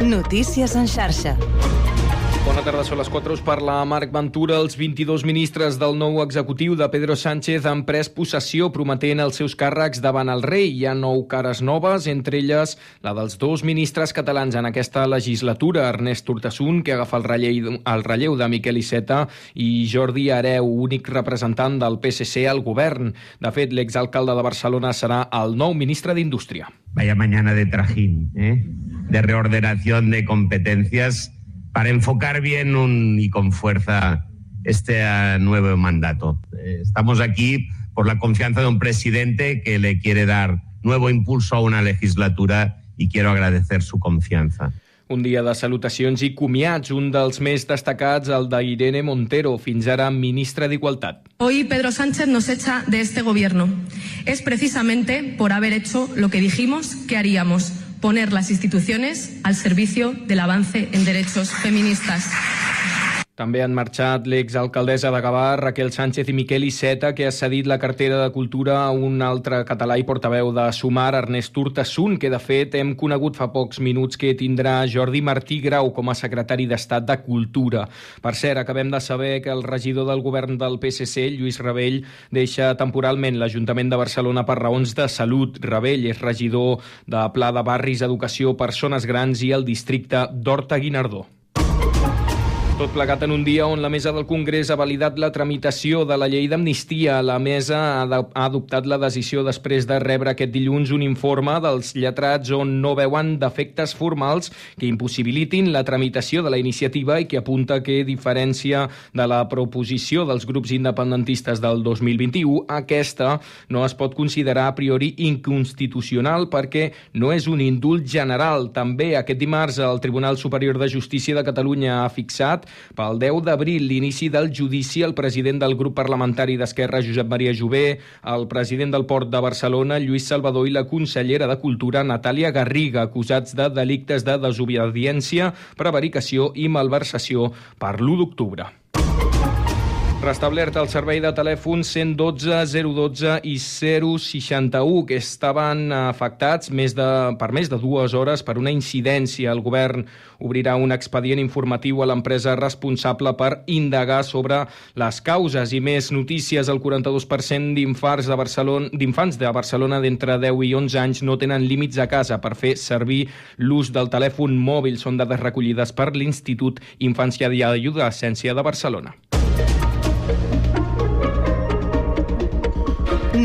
Notícies en xarxa. Bona tarda, són les 4. Us parla Marc Ventura. Els 22 ministres del nou executiu de Pedro Sánchez han pres possessió prometent els seus càrrecs davant el rei. Hi ha nou cares noves, entre elles la dels dos ministres catalans en aquesta legislatura, Ernest Urtasun, que agafa el relleu, el relleu de Miquel Iceta, i Jordi Areu, únic representant del PSC al govern. De fet, l'exalcalde de Barcelona serà el nou ministre d'Indústria. Vaya mañana de trajín, ¿eh? de reordenación de competencias para enfocar bien un, y con fuerza este nuevo mandato. Eh, estamos aquí por la confianza de un presidente que le quiere dar nuevo impulso a una legislatura y quiero agradecer su confianza. Un dia de salutacions i comiats, un dels més destacats, el d'Irene Montero, fins ara ministra d'Igualtat. Hoy Pedro Sánchez nos echa de este gobierno. Es precisamente por haber hecho lo que dijimos que haríamos, poner las instituciones al servicio del avance en derechos feministas. També han marxat l'exalcaldessa de Gavà, Raquel Sánchez i Miquel Iceta, que ha cedit la cartera de Cultura a un altre català i portaveu de Sumar, Ernest Urtasun, que de fet hem conegut fa pocs minuts que tindrà Jordi Martí Grau com a secretari d'Estat de Cultura. Per cert, acabem de saber que el regidor del govern del PSC, Lluís Rebell, deixa temporalment l'Ajuntament de Barcelona per raons de salut. Rebell és regidor de Pla de Barris, Educació, Persones Grans i el districte d'Horta-Guinardó. Tot plegat en un dia on la mesa del Congrés ha validat la tramitació de la llei d'amnistia. La mesa ha adoptat la decisió després de rebre aquest dilluns un informe dels lletrats on no veuen defectes formals que impossibilitin la tramitació de la iniciativa i que apunta que, a diferència de la proposició dels grups independentistes del 2021, aquesta no es pot considerar a priori inconstitucional perquè no és un indult general. També aquest dimarts el Tribunal Superior de Justícia de Catalunya ha fixat pel 10 d'abril, l'inici del judici al president del grup parlamentari d'Esquerra, Josep Maria Jové, el president del Port de Barcelona, Lluís Salvador, i la consellera de Cultura, Natàlia Garriga, acusats de delictes de desobediència, prevaricació i malversació per l'1 d'octubre. Restablert el servei de telèfon 112, 012 i 061, que estaven afectats més de, per més de dues hores per una incidència. El govern obrirà un expedient informatiu a l'empresa responsable per indagar sobre les causes i més notícies. El 42% d'infants de Barcelona d'infants de Barcelona d'entre 10 i 11 anys no tenen límits a casa per fer servir l'ús del telèfon mòbil. Són dades recollides per l'Institut Infància i Adolescència de Barcelona.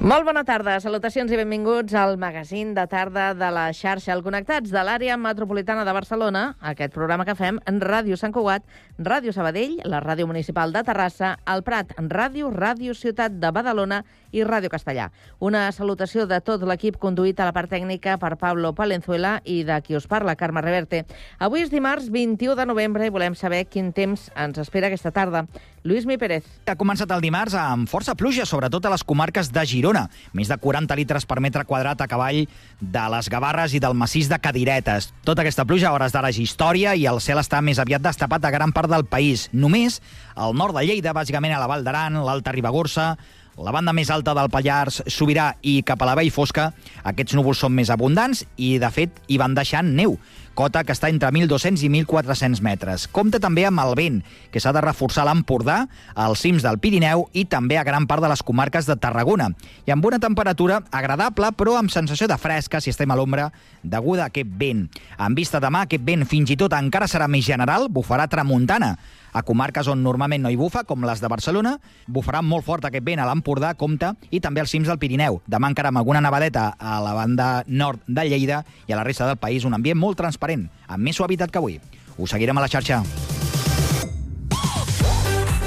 Molt bona tarda, salutacions i benvinguts al magazín de tarda de la xarxa al Connectats de l'àrea metropolitana de Barcelona, aquest programa que fem en Ràdio Sant Cugat, Ràdio Sabadell, la Ràdio Municipal de Terrassa, el Prat, Ràdio, Ràdio Ciutat de Badalona i Ràdio Castellà. Una salutació de tot l'equip conduït a la part tècnica per Pablo Palenzuela i de qui us parla, Carme Reverte. Avui és dimarts 21 de novembre i volem saber quin temps ens espera aquesta tarda. Lluís Mi Pérez. Ha començat el dimarts amb força pluja, sobretot a les comarques de Girona. Més de 40 litres per metre quadrat a cavall de les Gavarres i del massís de Cadiretes. Tota aquesta pluja a hores d'ara és història i el cel està més aviat destapat a gran part del país. Només al nord de Lleida, bàsicament a la Vall d'Aran, l'Alta Ribagorça, la banda més alta del Pallars, Sobirà i cap a la Vall Fosca, aquests núvols són més abundants i, de fet, hi van deixant neu cota que està entre 1.200 i 1.400 metres. Compte també amb el vent, que s'ha de reforçar l'Empordà, als cims del Pirineu i també a gran part de les comarques de Tarragona. I amb una temperatura agradable, però amb sensació de fresca si estem a l'ombra, deguda a aquest vent. En vista demà, aquest vent fins i tot encara serà més general, bufarà tramuntana, a comarques on normalment no hi bufa, com les de Barcelona, bufarà molt fort aquest vent a l'Empordà, Comte, i també als cims del Pirineu. Demà encara amb alguna nevadeta a la banda nord de Lleida i a la resta del país un ambient molt transparent, amb més suavitat que avui. Us seguirem a la xarxa.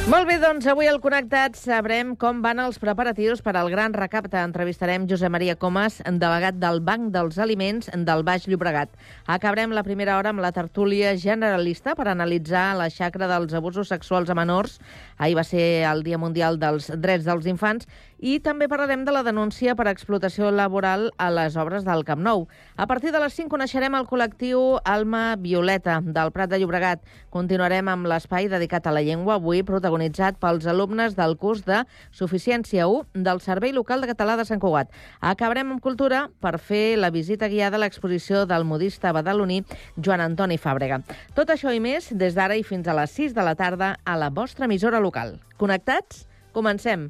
Molt bé, doncs avui al Connectat sabrem com van els preparatius per al gran recapte. Entrevistarem Josep Maria Comas, delegat del Banc dels Aliments del Baix Llobregat. Acabarem la primera hora amb la tertúlia generalista per analitzar la xacra dels abusos sexuals a menors. Ahir va ser el Dia Mundial dels Drets dels Infants i també parlarem de la denúncia per explotació laboral a les obres del Camp Nou. A partir de les 5 coneixerem el col·lectiu Alma Violeta del Prat de Llobregat. Continuarem amb l'espai dedicat a la llengua, avui protagonitzat pels alumnes del curs de Suficiència 1 del Servei Local de Català de Sant Cugat. Acabarem amb cultura per fer la visita guiada a l'exposició del modista badaloní Joan Antoni Fàbrega. Tot això i més des d'ara i fins a les 6 de la tarda a la vostra emissora local. Connectats? Comencem.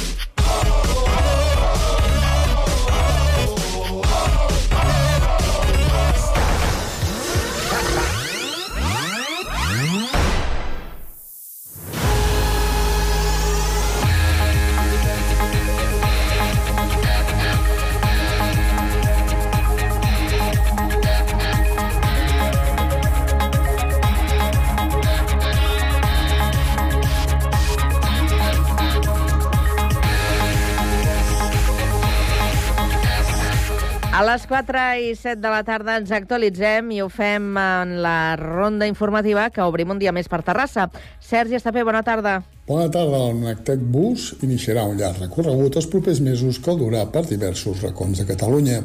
4 i 7 de la tarda ens actualitzem i ho fem en la ronda informativa que obrim un dia més per Terrassa. Sergi Estapé, bona tarda. Bona tarda. El Nectec Bus iniciarà un llarg recorregut els propers mesos que durà per diversos racons de Catalunya.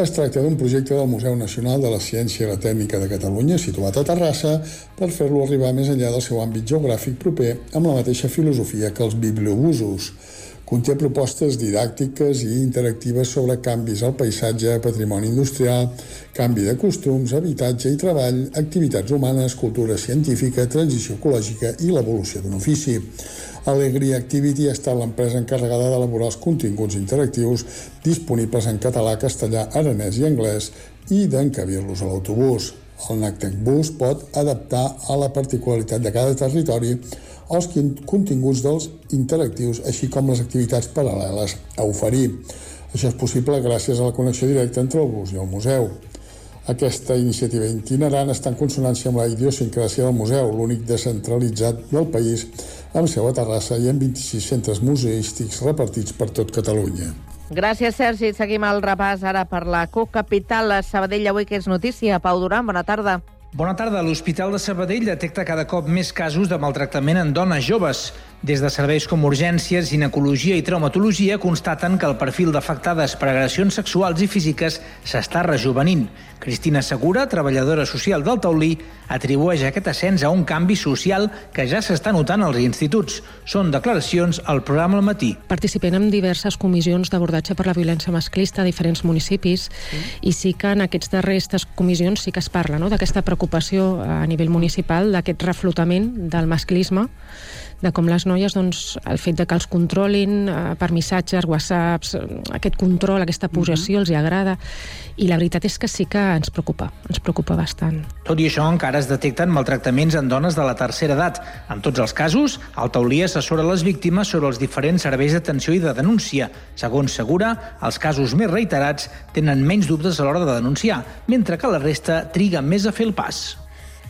Es tracta d'un projecte del Museu Nacional de la Ciència i la Tècnica de Catalunya, situat a Terrassa, per fer-lo arribar més enllà del seu àmbit geogràfic proper amb la mateixa filosofia que els bibliobusos. Conté propostes didàctiques i interactives sobre canvis al paisatge, patrimoni industrial, canvi de costums, habitatge i treball, activitats humanes, cultura científica, transició ecològica i l'evolució d'un ofici. Alegria Activity ha estat l'empresa encarregada d'elaborar els continguts interactius disponibles en català, castellà, aranès i anglès i d'encabir-los a l'autobús. El Nactec Bus pot adaptar a la particularitat de cada territori els continguts dels interactius, així com les activitats paral·leles a oferir. Això és possible gràcies a la connexió directa entre el bus i el museu. Aquesta iniciativa itinerant està en consonància amb la idiosincràsia del museu, l'únic descentralitzat del país, amb seu a Terrassa i amb 26 centres museístics repartits per tot Catalunya. Gràcies, Sergi. Seguim el repàs ara per la cocapital a Sabadell. Avui que és notícia. Pau Duran, bona tarda. Bona tarda. L'Hospital de Sabadell detecta cada cop més casos de maltractament en dones joves. Des de serveis com urgències, ginecologia i traumatologia constaten que el perfil d'afectades per agressions sexuals i físiques s'està rejuvenint. Cristina Segura, treballadora social del Taulí, atribueix aquest ascens a un canvi social que ja s'està notant als instituts. Són declaracions al programa al matí. Participem en diverses comissions d'abordatge per la violència masclista a diferents municipis sí. i sí que en aquests darrers comissions sí que es parla no? d'aquesta preocupació a nivell municipal, d'aquest reflotament del masclisme de com les noies, doncs, el fet de que els controlin eh, per missatges, whatsapps, eh, aquest control, aquesta possessió, uh -huh. els hi agrada, i la veritat és que sí que ens preocupa, ens preocupa bastant. Tot i això, encara es detecten maltractaments en dones de la tercera edat. En tots els casos, el taulí assessora les víctimes sobre els diferents serveis d'atenció i de denúncia. Segons Segura, els casos més reiterats tenen menys dubtes a l'hora de denunciar, mentre que la resta triga més a fer el pas.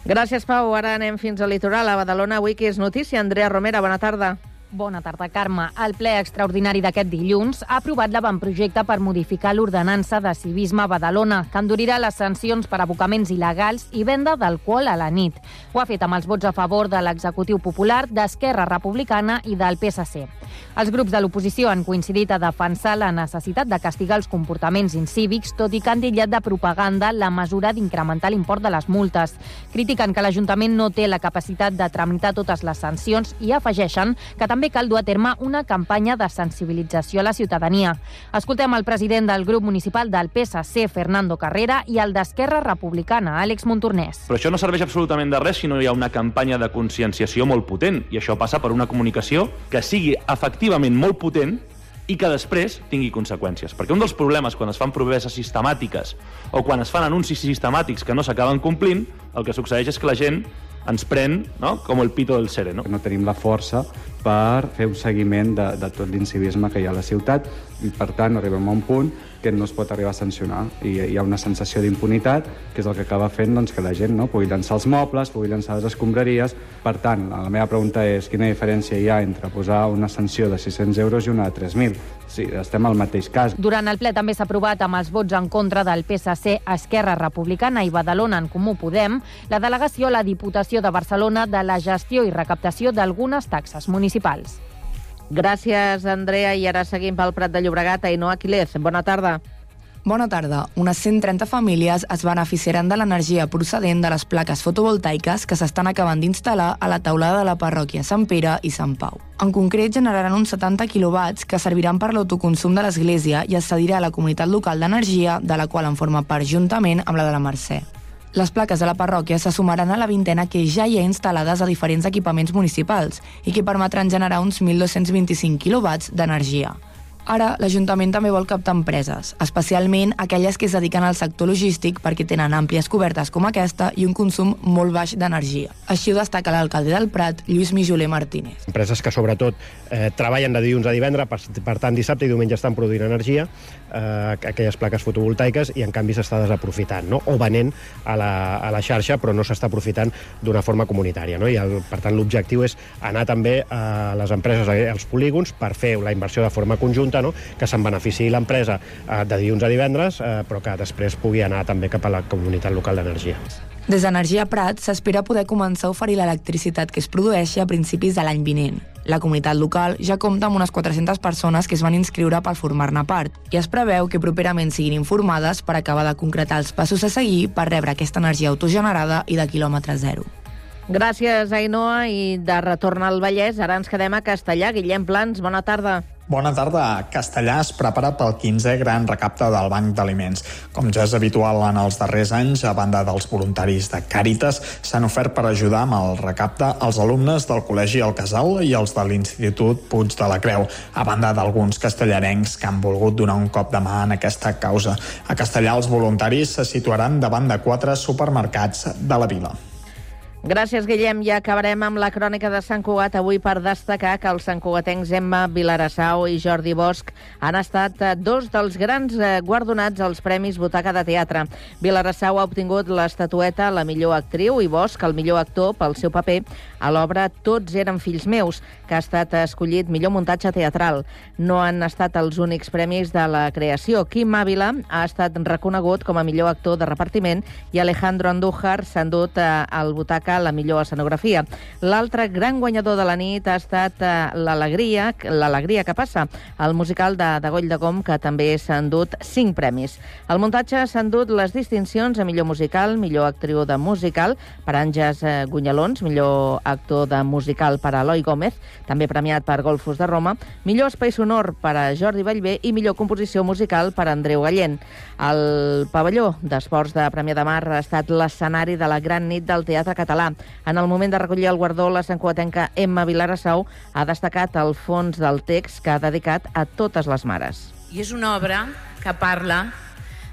Gràcies, Pau. Ara anem fins al litoral, a Badalona. Avui que és notícia. Andrea Romera, bona tarda. Bona tarda, Carme. El ple extraordinari d'aquest dilluns ha aprovat l'avantprojecte per modificar l'ordenança de civisme a Badalona, que endurirà les sancions per abocaments il·legals i venda d'alcohol a la nit. Ho ha fet amb els vots a favor de l'executiu popular, d'Esquerra Republicana i del PSC. Els grups de l'oposició han coincidit a defensar la necessitat de castigar els comportaments incívics, tot i que han dillat de propaganda la mesura d'incrementar l'import de les multes. Critiquen que l'Ajuntament no té la capacitat de tramitar totes les sancions i afegeixen que també també cal dur a terme una campanya de sensibilització a la ciutadania. Escoltem el president del grup municipal del PSC, Fernando Carrera, i el d'Esquerra Republicana, Àlex Montornès. Però això no serveix absolutament de res si no hi ha una campanya de conscienciació molt potent, i això passa per una comunicació que sigui efectivament molt potent i que després tingui conseqüències. Perquè un dels problemes quan es fan promeses sistemàtiques o quan es fan anuncis sistemàtics que no s'acaben complint, el que succeeix és que la gent ens pren no? com el pito del sereno. No tenim la força per fer un seguiment de, de tot l'incivisme que hi ha a la ciutat i, per tant, arribem a un punt que no es pot arribar a sancionar i hi ha una sensació d'impunitat que és el que acaba fent doncs, que la gent no, pugui llançar els mobles, pugui llançar les escombraries. Per tant, la meva pregunta és quina diferència hi ha entre posar una sanció de 600 euros i una de 3.000? Sí, estem al mateix cas. Durant el ple també s'ha aprovat amb els vots en contra del PSC, Esquerra Republicana i Badalona en Comú Podem la delegació a la Diputació de Barcelona de la gestió i recaptació d'algunes taxes municipals. Gràcies, Andrea. I ara seguim pel Prat de Llobregat. Ainhoa Quilez, bona tarda. Bona tarda. Unes 130 famílies es beneficiaran de l'energia procedent de les plaques fotovoltaiques que s'estan acabant d'instal·lar a la taulada de la parròquia Sant Pere i Sant Pau. En concret, generaran uns 70 quilowatts que serviran per l'autoconsum de l'Església i es cedirà a la comunitat local d'energia, de la qual en forma part juntament amb la de la Mercè. Les plaques de la parròquia se sumaran a la vintena que ja hi ha instal·lades a diferents equipaments municipals i que permetran generar uns 1.225 quilowatts d'energia. Ara, l'Ajuntament també vol captar empreses, especialment aquelles que es dediquen al sector logístic perquè tenen àmplies cobertes com aquesta i un consum molt baix d'energia. Així ho destaca l'alcalde del Prat, Lluís Mijoler Martínez. Empreses que sobretot eh, treballen de dilluns a divendres, per, per tant dissabte i diumenge estan produint energia, eh, aquelles plaques fotovoltaiques, i en canvi s'està desaprofitant, no? o venent a la, a la xarxa, però no s'està aprofitant d'una forma comunitària. No? I el, per tant l'objectiu és anar també a les empreses, als polígons, per fer la inversió de forma conjunta no? que se'n beneficiï l'empresa eh, de dilluns a divendres, eh, però que després pugui anar també cap a la comunitat local d'energia. Des d'Energia Prat s'espera poder començar a oferir l'electricitat que es produeixi a principis de l'any vinent. La comunitat local ja compta amb unes 400 persones que es van inscriure per formar-ne part i es preveu que properament siguin informades per acabar de concretar els passos a seguir per rebre aquesta energia autogenerada i de quilòmetre zero. Gràcies, Ainhoa. I de retorn al Vallès, ara ens quedem a Castellà. Guillem Plans, bona tarda. Bona tarda. Castellà es prepara pel 15è gran recapte del Banc d'Aliments. Com ja és habitual en els darrers anys, a banda dels voluntaris de Càritas, s'han ofert per ajudar amb el recapte els alumnes del Col·legi El Casal i els de l'Institut Puig de la Creu, a banda d'alguns castellarencs que han volgut donar un cop de mà en aquesta causa. A Castellà els voluntaris se situaran davant de quatre supermercats de la vila. Gràcies, Guillem. Ja acabarem amb la crònica de Sant Cugat avui per destacar que els santcugatencs Emma Vilarassau i Jordi Bosch han estat eh, dos dels grans eh, guardonats als Premis Butaca de Teatre. Vilarassau ha obtingut l'estatueta la millor actriu i Bosch el millor actor pel seu paper a l'obra Tots eren fills meus, que ha estat escollit millor muntatge teatral. No han estat els únics premis de la creació. Quim Ávila ha estat reconegut com a millor actor de repartiment i Alejandro Andújar s'ha endut eh, el Butaca destacar la millor escenografia. L'altre gran guanyador de la nit ha estat eh, l'Alegria, l'Alegria que passa, el musical de, de Goll de Gom, que també s'ha endut cinc premis. El muntatge s'ha endut les distincions a millor musical, millor actriu de musical per Àngels eh, Gunyalons, millor actor de musical per Eloi Gómez, també premiat per Golfos de Roma, millor espai sonor per a Jordi Vallvé i millor composició musical per Andreu Gallent. El pavelló d'esports de Premià de Mar ha estat l'escenari de la gran nit del teatre català català. En el moment de recollir el guardó, la santcuatenca Emma Vilarassau ha destacat el fons del text que ha dedicat a totes les mares. I és una obra que parla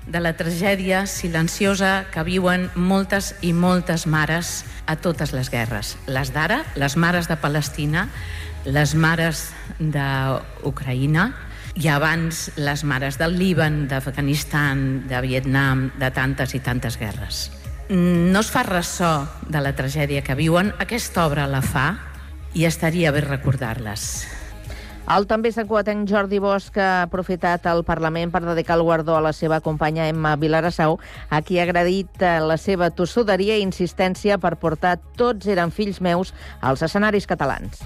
de la tragèdia silenciosa que viuen moltes i moltes mares a totes les guerres. Les d'ara, les mares de Palestina, les mares d'Ucraïna, i abans les mares del Líban, d'Afganistan, de Vietnam, de tantes i tantes guerres no es fa ressò de la tragèdia que viuen. Aquesta obra la fa i estaria bé recordar-les. El també santcuatenc Jordi Bosch ha aprofitat el Parlament per dedicar el guardó a la seva companya Emma Vilarassau, a qui ha agredit eh, la seva tossuderia i insistència per portar Tots eren fills meus als escenaris catalans.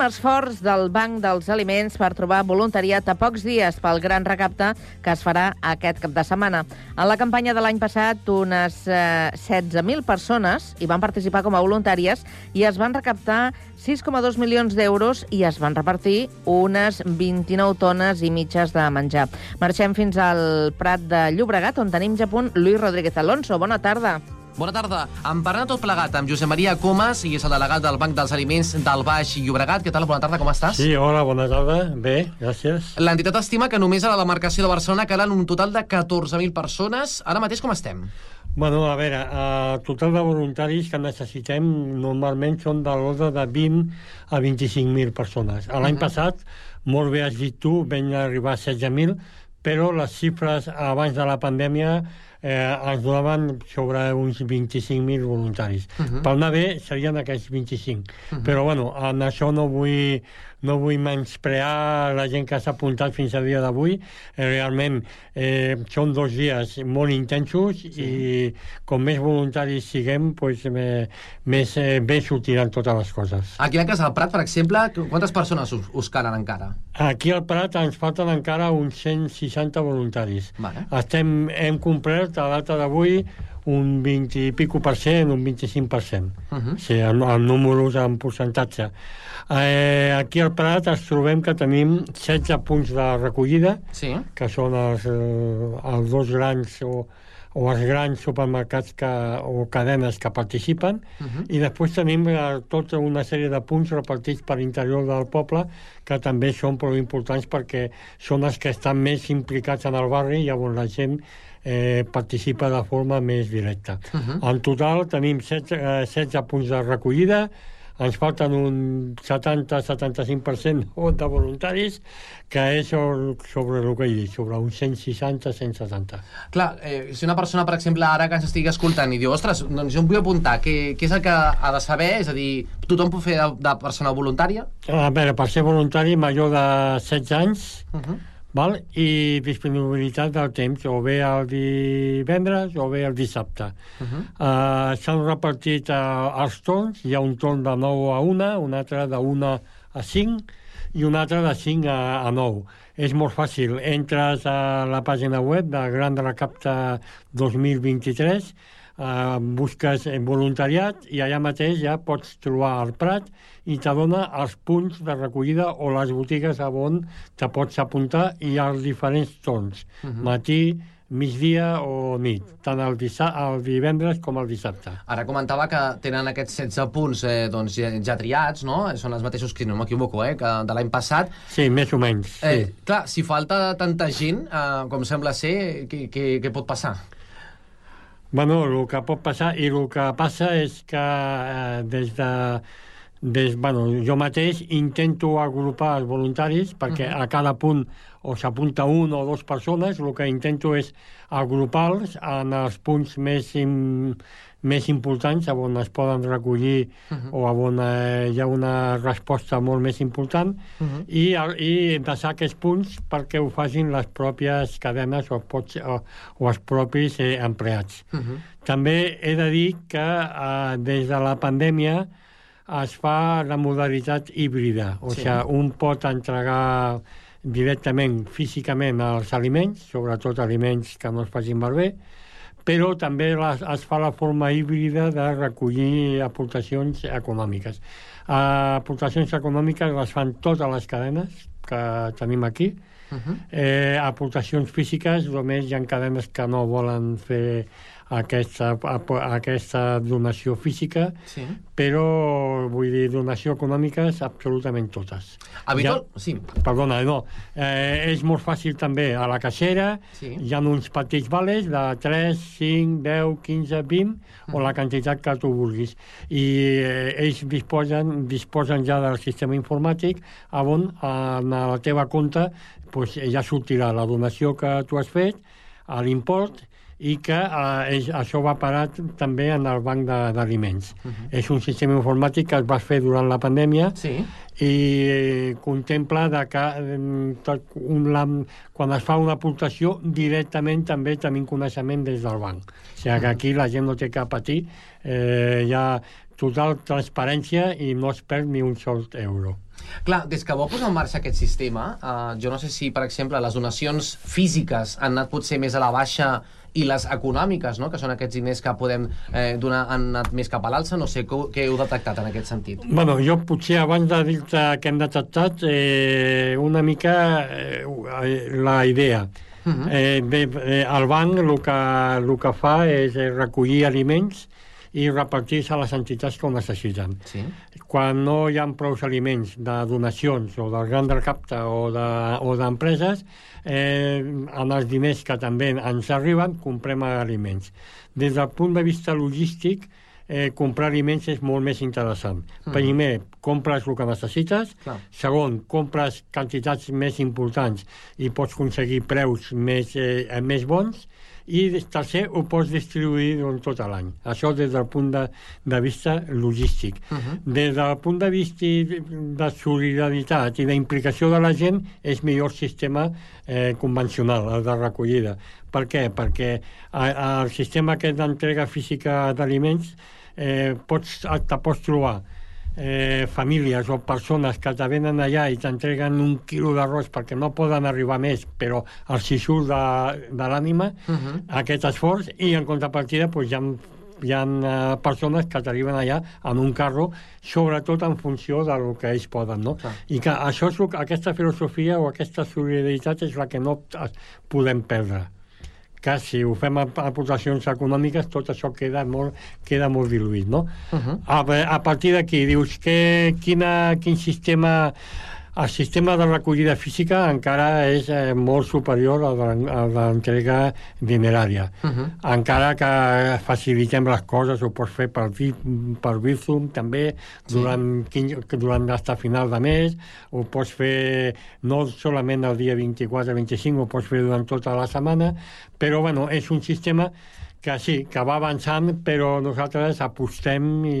Últim esforç del Banc dels Aliments per trobar voluntariat a pocs dies pel gran recapte que es farà aquest cap de setmana. En la campanya de l'any passat, unes eh, 16.000 persones hi van participar com a voluntàries i es van recaptar 6,2 milions d'euros i es van repartir unes 29 tones i mitges de menjar. Marxem fins al Prat de Llobregat, on tenim ja punt Lluís Rodríguez Alonso. Bona tarda. Bona tarda. En parlant tot plegat amb Josep Maria Comas, i és el delegat del Banc dels Aliments del Baix Llobregat. Què tal? Bona tarda, com estàs? Sí, hola, bona tarda. Bé, gràcies. L'entitat estima que només a la demarcació de Barcelona calen un total de 14.000 persones. Ara mateix com estem? Bueno, a veure, el total de voluntaris que necessitem normalment són de l'ordre de 20 a 25.000 persones. L'any uh -huh. passat, molt bé has dit tu, vam arribar a 16.000, però les xifres abans de la pandèmia eh, ens donaven sobre uns 25.000 voluntaris. Uh -huh. Per anar bé serien aquests 25. Uh -huh. Però, bueno, en això no vull, no vull menysprear la gent que s'ha apuntat fins al dia d'avui. Eh, realment eh, són dos dies molt intensos sí. i com més voluntaris siguem, pues, me, més eh, bé sortiran totes les coses. Aquí a Casa del Prat, per exemple, quantes persones us, us calen encara? Aquí al Prat ens falten encara uns 160 voluntaris. Vale. Estem, hem complert a data d'avui un 20 i pico per cent, un 25 per cent. Uh -huh. Sí, en, en números, en percentatge. Eh, aquí al Prat ens trobem que tenim 16 punts de recollida, sí. que són els, eh, els dos grans o, o els grans supermercats que, o cadenes que participen, uh -huh. i després tenim eh, tota una sèrie de punts repartits per l'interior del poble que també són prou importants perquè són els que estan més implicats en el barri, i llavors la gent eh, participa de forma més directa. Uh -huh. En total tenim 16, eh, 16 punts de recollida, ens falten un 70-75% de voluntaris, que és sobre el que he dit, sobre uns 160-170. Clar, eh, si una persona, per exemple, ara que ens estigui escoltant i diu, ostres, doncs jo em vull apuntar, què, què és el que ha de saber? És a dir, tothom pot fer de, de persona voluntària? A veure, per ser voluntari major de 16 anys, uh -huh val? i disponibilitat del temps, o bé el divendres o bé el dissabte. Uh -huh. uh, S'han repartit uh, els torns, hi ha un torn de 9 a 1, un altre de 1 a 5 i un altre de 5 a, a 9. És molt fàcil, entres a la pàgina web de Gran Recapta 2023 eh, busques voluntariat i allà mateix ja pots trobar el Prat i te dona els punts de recollida o les botigues on te pots apuntar i els diferents torns, uh -huh. matí, migdia o nit, tant el, el divendres com el dissabte. Ara comentava que tenen aquests 16 punts eh, doncs, ja, ja triats, no? Són els mateixos, que no m'equivoco, eh, que de l'any passat. Sí, més o menys. Eh, sí. Clar, si falta tanta gent, eh, com sembla ser, què, què, què pot passar? Bueno, el que pot passar, i el que passa és que eh, des de des, bueno, jo mateix intento agrupar els voluntaris perquè uh -huh. a cada punt o s'apunta un o dues persones, el que intento és agrupar-los en els punts més, més importants, on es poden recollir uh -huh. o on eh, hi ha una resposta molt més important, uh -huh. i, i passar aquests punts perquè ho facin les pròpies cadenes o, pots, o, o els propis eh, empleats. Uh -huh. També he de dir que eh, des de la pandèmia es fa la modalitat híbrida, o sí. sigui, un pot entregar directament, físicament, els aliments, sobretot aliments que no es facin malbé, però també les, es fa la forma híbrida de recollir aportacions econòmiques. Uh, aportacions econòmiques les fan totes les cadenes que tenim aquí, Uh -huh. eh, aportacions físiques, només hi ha cadenes que no volen fer aquesta, aquesta donació física, sí. però, vull dir, donació econòmiques absolutament totes. Habitual... Ja, sí. Perdona, no. Eh, és molt fàcil també a la caixera, sí. hi ha uns petits vales de 3, 5, 10, 15, 20, mm. o la quantitat que tu vulguis. I eh, ells disposen, disposen ja del sistema informàtic on en la teva compte pues, ja sortirà la donació que tu has fet, l'import, i que eh, és, això va parar també en el banc d'aliments. Uh -huh. És un sistema informàtic que es va fer durant la pandèmia sí. i contempla de que tot un, la, quan es fa una aportació directament també tenim coneixement des del banc. O sigui que aquí la gent no té que patir, eh, hi ha total transparència i no es perd ni un sol euro. Clar, des que vau posar en marxa aquest sistema, eh, jo no sé si, per exemple, les donacions físiques han anat potser més a la baixa i les econòmiques, no? que són aquests diners que podem eh, donar, han anat més cap a l'alça, no sé, què heu detectat en aquest sentit? Bueno, jo potser abans de dir-te què hem detectat, eh, una mica eh, la idea. Uh -huh. eh, bé, eh, el banc el que, el que fa és eh, recollir aliments i repartir-se a les entitats que ho necessiten. Sí. Quan no hi ha prou aliments de donacions o del gran recapte o d'empreses, de, eh, en els diners que també ens arriben, comprem aliments. Des del punt de vista logístic, eh, comprar aliments és molt més interessant. Mm. Primer, compres el que necessites. Clar. Segon, compres quantitats més importants i pots aconseguir preus més, eh, més bons i tercer ho pots distribuir durant tot l'any. Això des del punt de, de vista logístic. Uh -huh. Des del punt de vista de solidaritat i d'implicació de la gent és millor sistema eh, convencional, el de recollida. Per què? Perquè a, el sistema aquest d'entrega física d'aliments eh, pots, te pots trobar eh, famílies o persones que te venen allà i t'entreguen un quilo d'arròs perquè no poden arribar més, però els hi surt de, de l'ànima uh -huh. aquest esforç, i en contrapartida pues, hi ha hi ha uh, persones que t'arriben allà en un carro, sobretot en funció del que ells poden, no? Ah. I que això és, aquesta filosofia o aquesta solidaritat és la que no podem perdre que si ho fem a aportacions econòmiques tot això queda molt, queda molt diluït, no? Uh -huh. a, a partir d'aquí, dius que, quina, quin sistema el sistema de recollida física encara és eh, molt superior al de l'entrega dinerària. Uh -huh. Encara que facilitem les coses, ho pots fer per, per Bizum també, durant, sí. durant hasta final de mes, ho pots fer no solament el dia 24-25, ho pots fer durant tota la setmana, però bueno, és un sistema que sí, que va avançant, però nosaltres apostem i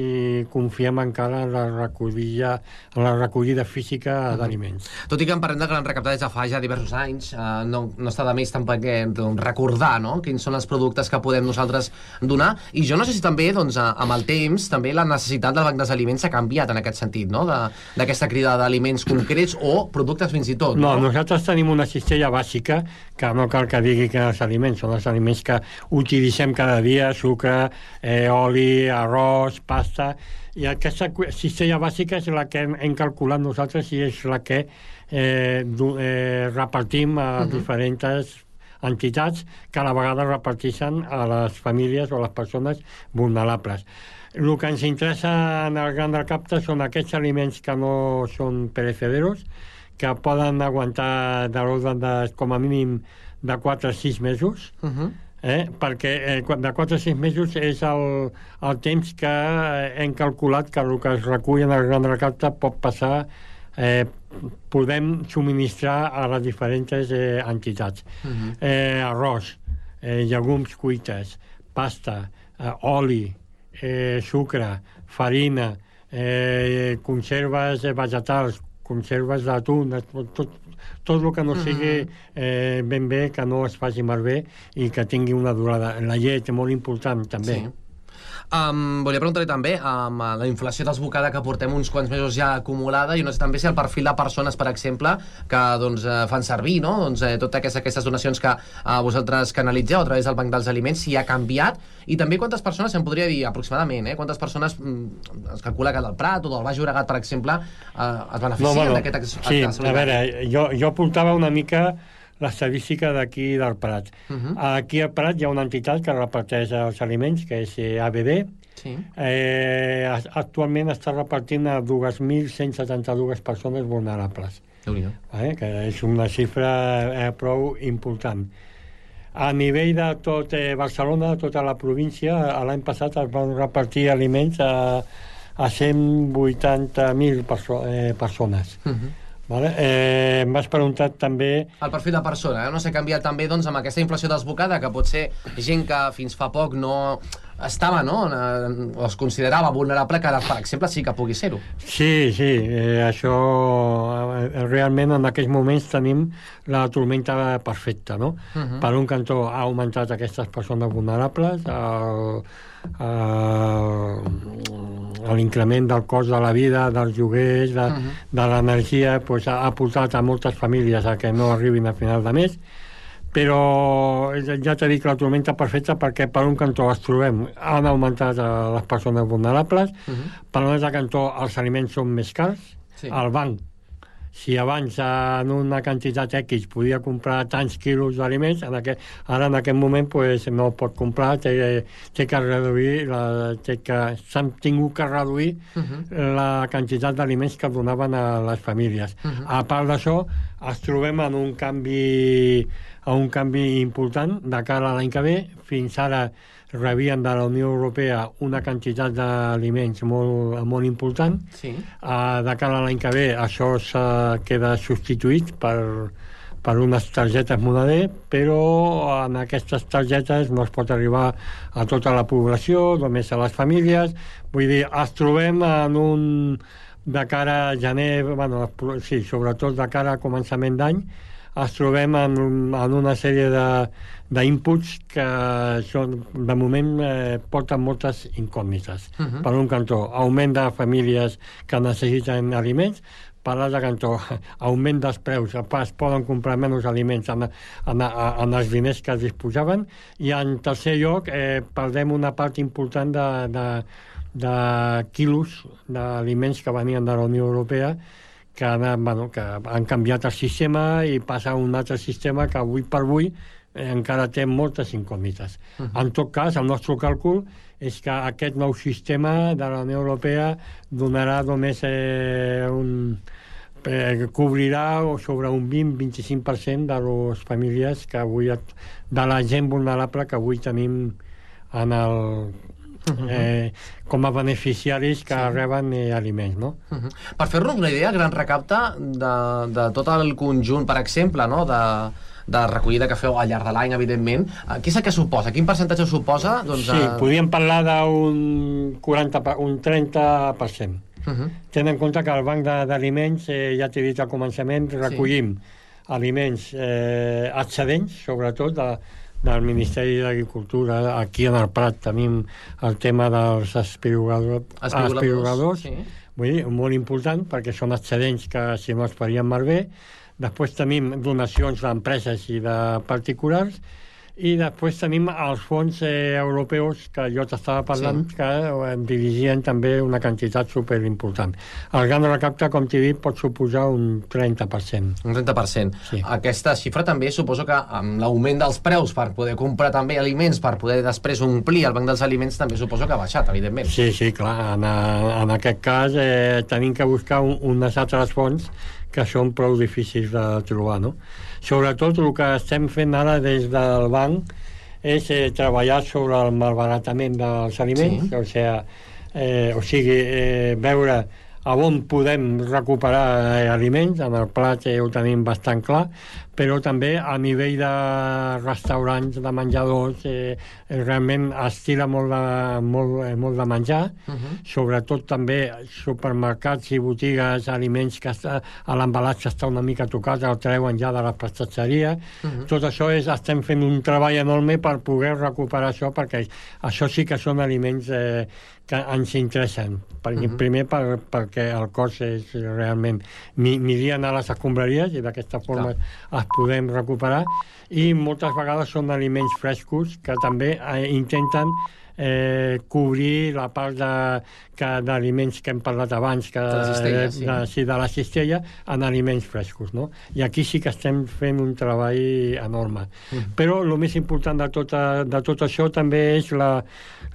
confiem encara en la recollida, en la recollida física -huh. d'aliments. Tot i que en parlem de gran recaptar des de fa ja diversos anys, eh, no, no està de més tampoc eh, doncs, recordar no? quins són els productes que podem nosaltres donar, i jo no sé si també doncs, amb el temps també la necessitat del banc dels aliments s'ha canviat en aquest sentit, no? d'aquesta crida d'aliments concrets o productes fins i tot. No, no, nosaltres tenim una cistella bàsica que no cal que digui que els aliments són els aliments que utilitzem cada dia sucre, eh, oli, arròs, pasta, i aquesta cistella bàsica és la que hem, hem calculat nosaltres i és la que eh, eh, repartim a uh -huh. diferents entitats que a la vegada reparteixen a les famílies o a les persones vulnerables. El que ens interessa en el Gran del Capta són aquests aliments que no són perecederos, que poden aguantar de l'ordre de, com a mínim de 4 a 6 mesos, uh -huh eh? perquè eh, de 4 a 6 mesos és el, el temps que eh, hem calculat que el que es recull en el gran recapte pot passar eh, podem subministrar a les diferents eh, entitats. Uh -huh. eh, arròs, eh, llegums cuites, pasta, eh, oli, eh, sucre, farina, eh, conserves vegetals, conserves d'atún, tot, tot, tot el que no sigui eh, ben bé, que no es faci malbé i que tingui una durada. La llet, molt important, també. Sí. Um, volia preguntar-li també amb um, la inflació desbocada que portem uns quants mesos ja acumulada i no sé també si el perfil de persones, per exemple, que doncs, eh, fan servir no? doncs, eh, totes aquestes, aquestes donacions que eh, vosaltres canalitzeu a través del Banc dels Aliments, si ha canviat i també quantes persones, em podria dir aproximadament, eh, quantes persones mm, es calcula que del Prat o del Baix Llobregat, per exemple, eh, es beneficien No, bueno, d'aquest sí, a veure, jo, jo portava una mica l'estadística d'aquí del Prat. Uh -huh. Aquí al Prat hi ha una entitat que reparteix els aliments, que és eh, ABD. Sí. Eh, actualment està repartint a 2.172 persones vulnerables. eh, que és una xifra eh, prou important. A nivell de tot eh, Barcelona, tota la província, a l'any passat es van repartir aliments a, a 180.000 perso eh, persones. Uh -huh. Vale? Eh, M'has preguntat també... El perfil de persona, eh? no s'ha canviat també doncs, amb aquesta inflació desbocada, que pot ser gent que fins fa poc no estava, no? O es considerava vulnerable, que ara, per exemple, sí que pugui ser-ho. Sí, sí, eh, això eh, realment en aquells moments tenim la tormenta perfecta, no? Mhm. Per un cantó ha augmentat aquestes persones vulnerables, el, el, l'increment del cost de la vida, dels lloguers, de, Mhm. de l'energia, pues, ha, ha portat a moltes famílies a que no arribin a final de mes, però ja t'he dit que la tormenta perfecta perquè per un cantó els trobem, han augmentat eh, les persones vulnerables, per un altre cantó els aliments són més cars, Sí. el banc si abans en una quantitat X podia comprar tants quilos d'aliments, en aquest, ara en aquest moment pues, no pot comprar, té, té que reduir, la, té que, s'han tingut que reduir Mhm. la quantitat d'aliments que donaven a les famílies. Mhm. A part d'això, es trobem en un canvi a un canvi important de cara a l'any que ve. Fins ara rebien de la Unió Europea una quantitat d'aliments molt, molt important. Sí. Uh, de cara a l'any que ve això se queda substituït per, per unes targetes moneder, però en aquestes targetes no es pot arribar a tota la població, només a les famílies. Vull dir, es trobem en un de cara a gener, bueno, sí, sobretot de cara a començament d'any, es trobem en, en una sèrie de d'inputs que són, de moment eh, porten moltes incògnites. Mhm. Per un cantó, augment de famílies que necessiten aliments, per l'altre cantó, augment dels preus, es poden comprar menys aliments en, en, en els diners que es disposaven, i en tercer lloc eh, perdem una part important de, de, de quilos d'aliments que venien de la Unió Europea que han, bueno, que han canviat el sistema i passa a un altre sistema que avui per avui eh, encara té moltes incògnites. Uh -huh. En tot cas, el nostre càlcul és que aquest nou sistema de la Unió Europea donarà només eh, un, eh, cobrirà sobre un 20-25% de les famílies que avui, de la gent vulnerable que avui tenim en el, eh, com a beneficiaris que sí. reben eh, aliments, no? Uh -huh. Per fer-nos una idea, gran recapte de, de tot el conjunt, per exemple, no? de, de recollida que feu al llarg de l'any, evidentment, eh, què és el que suposa? Quin percentatge suposa? Doncs, Sí, podríem parlar d'un 40, pa- un 30%. Uh -huh. Tenint en compte que el banc d'aliments, eh, ja t'he dit al començament, recollim aliments eh, excedents, sobretot de, del Ministeri d'Agricultura. Aquí en el Prat tenim el tema dels espirogador, Espigoladors, espirogadors sí. vull dir, molt important perquè són excedents que si no es farien malbé. Després tenim donacions d'empreses i de particulars i després tenim els fons eh, europeus que jo t'estava parlant Sí. que eh, dirigien també una quantitat superimportant. El gran recapte, com t'he dit, pot suposar un 30%. Un 30%. Sí. Aquesta xifra també suposo que amb l'augment dels preus per poder comprar també aliments, per poder després omplir el banc dels aliments, també suposo que ha baixat, evidentment. Sí, sí, clar. En, en aquest cas eh, tenim que buscar un, unes altres fonts que són prou difícils de trobar, no? Sobretot el que estem fent ara des del banc és eh, treballar sobre el malbaratament dels aliments, Sí. o sigui, eh, o sigui eh, veure a on podem recuperar eh, aliments, en el plat eh, ho tenim bastant clar, però també a nivell de restaurants, de menjadors, eh, realment es tira molt de, molt, eh, molt de menjar, uh -huh. sobretot també supermercats i botigues, aliments que està, a l'embalatge està una mica tocat, el treuen ja de la prestatgeria. Uh -huh. Tot això és, estem fent un treball enorme per poder recuperar això, perquè això sí que són aliments eh, que ens interessen. Perquè, uh -huh. Primer per, perquè el cos és realment... Mirien a les escombraries i d'aquesta forma Clar. es podem recuperar i moltes vegades són aliments frescos que també eh, intenten eh, cobrir la part de, que d'aliments que hem parlat abans, que De la cistella, sí. de, sí, de la cistella, en aliments frescos. No? I aquí sí que estem fent un treball enorme. Mm. Però el més important de tot, de tot això també és la,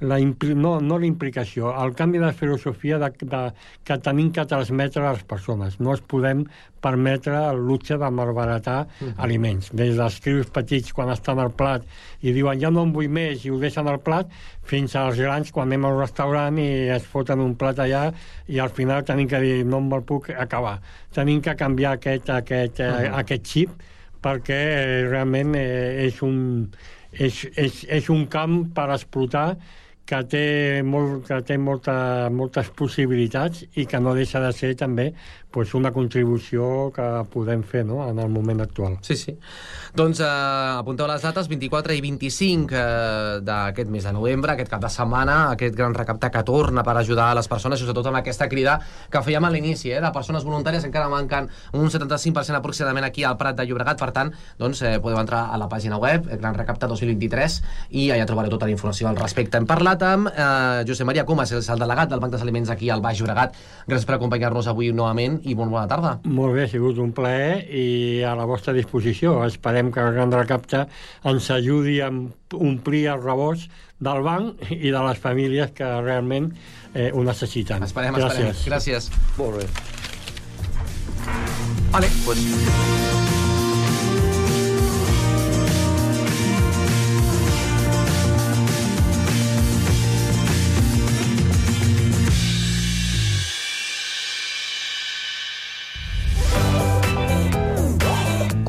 la no, no la implicació, el canvi de filosofia de, de, que tenim que transmetre a les persones. No es podem permetre el luxe de malbaratar Mhm. aliments. Des dels crios petits quan estan al plat i diuen ja no en vull més i ho deixen al plat, fins als grans quan anem al restaurant i es foten un plat allà i al final tenim que dir no me'l puc acabar. Tenim que canviar aquest, aquest, uh Mhm. aquest xip perquè eh, realment eh, és, un, és, és, és un camp per explotar que té, molt, que té molta, moltes possibilitats i que no deixa de ser també pues, una contribució que podem fer no? en el moment actual. Sí, sí. Doncs eh, apunteu les dates, 24 i 25 eh, d'aquest mes de novembre, aquest cap de setmana, aquest gran recapte que torna per ajudar a les persones, sobretot amb aquesta crida que fèiem a l'inici, eh, de persones voluntàries, encara manquen un 75% aproximadament aquí al Prat de Llobregat, per tant, doncs, eh, podeu entrar a la pàgina web, eh, Gran Recapte 2023, i allà trobareu tota la informació al respecte. Hem parlat amb eh, Josep Maria Comas, el delegat del Banc dels Aliments aquí al Baix Llobregat. Gràcies per acompanyar-nos avui novament i molt bona tarda. Molt bé, ha sigut un plaer i a la vostra disposició. Esperem que el Gran Recapte ens ajudi a omplir el rebost del banc i de les famílies que realment eh, ho necessiten. Esperem, Gràcies. esperem. Gràcies. Molt bé. Vale, pues...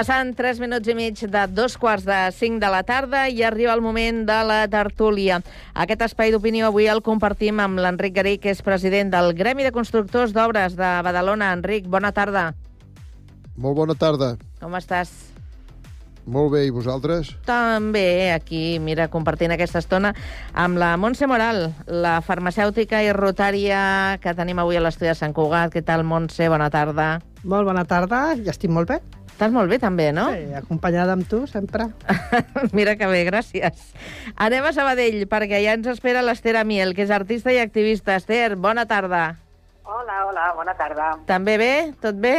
Passant 3 minuts i mig de dos quarts de 5 de la tarda i arriba el moment de la tertúlia. Aquest espai d'opinió avui el compartim amb l'Enric Garí, que és president del Gremi de Constructors d'Obres de Badalona. Enric, bona tarda. Molt bona tarda. Com estàs? Molt bé, i vosaltres? També aquí, mira, compartint aquesta estona amb la Montse Moral, la farmacèutica i rotària que tenim avui a l'estudi de Sant Cugat. Què tal, Montse? Bona tarda. Molt bona tarda, ja estic molt bé. Estàs molt bé, també, no? Sí, acompanyada amb tu, sempre. Mira que bé, gràcies. Anem a Sabadell, perquè ja ens espera l'Ester Amiel, que és artista i activista. Ester, bona tarda. Hola, hola, bona tarda. També bé? Tot bé?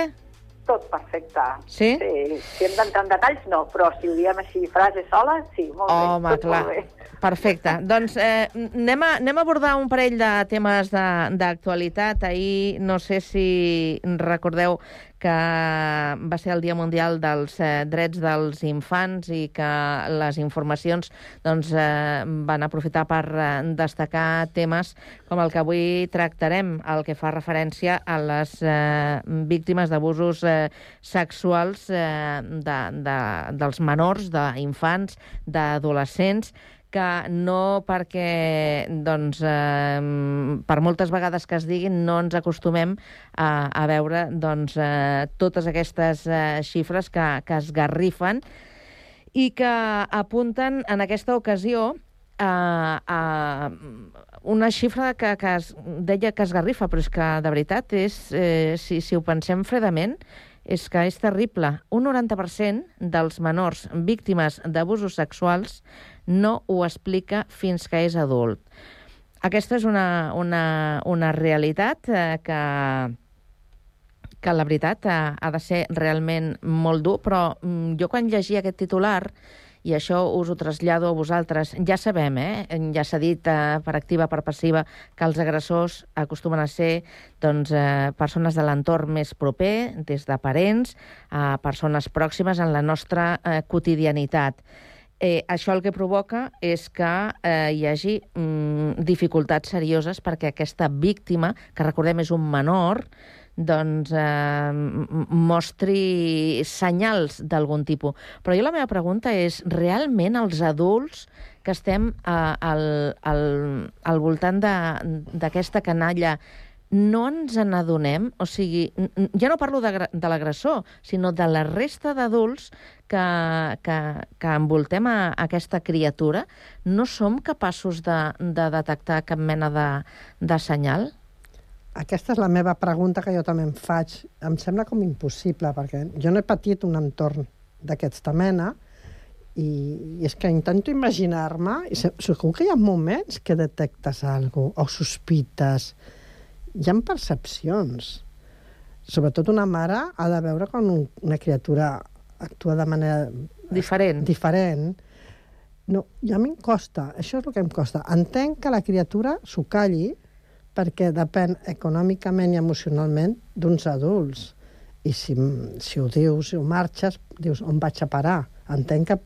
Tot perfecte. Sí? Sí, si hem d'entrar en detalls, no, però si ho diem així, frase sola, sí, molt Home, bé. tot clar. Molt bé. Perfecte. Doncs eh, anem, a, anem a abordar un parell de temes de- d'actualitat. Ahir, no sé si recordeu que va ser el Dia Mundial dels eh, Drets dels Infants i que les informacions doncs, eh, van aprofitar per eh, destacar temes com el que avui tractarem, el que fa referència a les eh, víctimes d'abusos eh, sexuals eh, de, de, dels menors, d'infants, d'adolescents, que no perquè, doncs, eh, per moltes vegades que es diguin, no ens acostumem a, a veure doncs, eh, totes aquestes eh, xifres que, que es garrifen i que apunten en aquesta ocasió a, a una xifra que, que es deia que es garrifa, però és que de veritat és, eh, si, si ho pensem fredament, és que és terrible. Un 90% dels menors víctimes d'abusos sexuals no ho explica fins que és adult. Aquesta és una, una, una realitat eh, que, que la veritat eh, ha de ser realment molt dur, però mm, jo quan llegia aquest titular, i això us ho trasllado a vosaltres, ja sabem, eh? ja s'ha dit eh, per activa, per passiva, que els agressors acostumen a ser doncs, eh, persones de l'entorn més proper, des de parents a persones pròximes en la nostra eh, quotidianitat eh, això el que provoca és que eh, hi hagi mm, dificultats serioses perquè aquesta víctima, que recordem és un menor, doncs eh, mostri senyals d'algun tipus. Però jo la meva pregunta és, realment els adults que estem eh, al, al, al voltant d'aquesta canalla no ens n'adonem, o sigui, ja no parlo de, de l'agressor, sinó de la resta d'adults que, que, que envoltem a, a aquesta criatura, no som capaços de, de detectar cap mena de, de senyal? Aquesta és la meva pregunta que jo també em faig. Em sembla com impossible, perquè jo no he patit un entorn d'aquesta mena, i, i és que intento imaginar-me, i segur que hi ha moments que detectes alguna cosa, o sospites, hi ha percepcions. Sobretot una mare ha de veure quan un, una criatura actua de manera... Diferent. Diferent. No, ja m'hi costa, això és el que em costa. Entenc que la criatura s'ho calli perquè depèn econòmicament i emocionalment d'uns adults. I si, si ho dius, si ho marxes, dius, on vaig a parar? Entenc que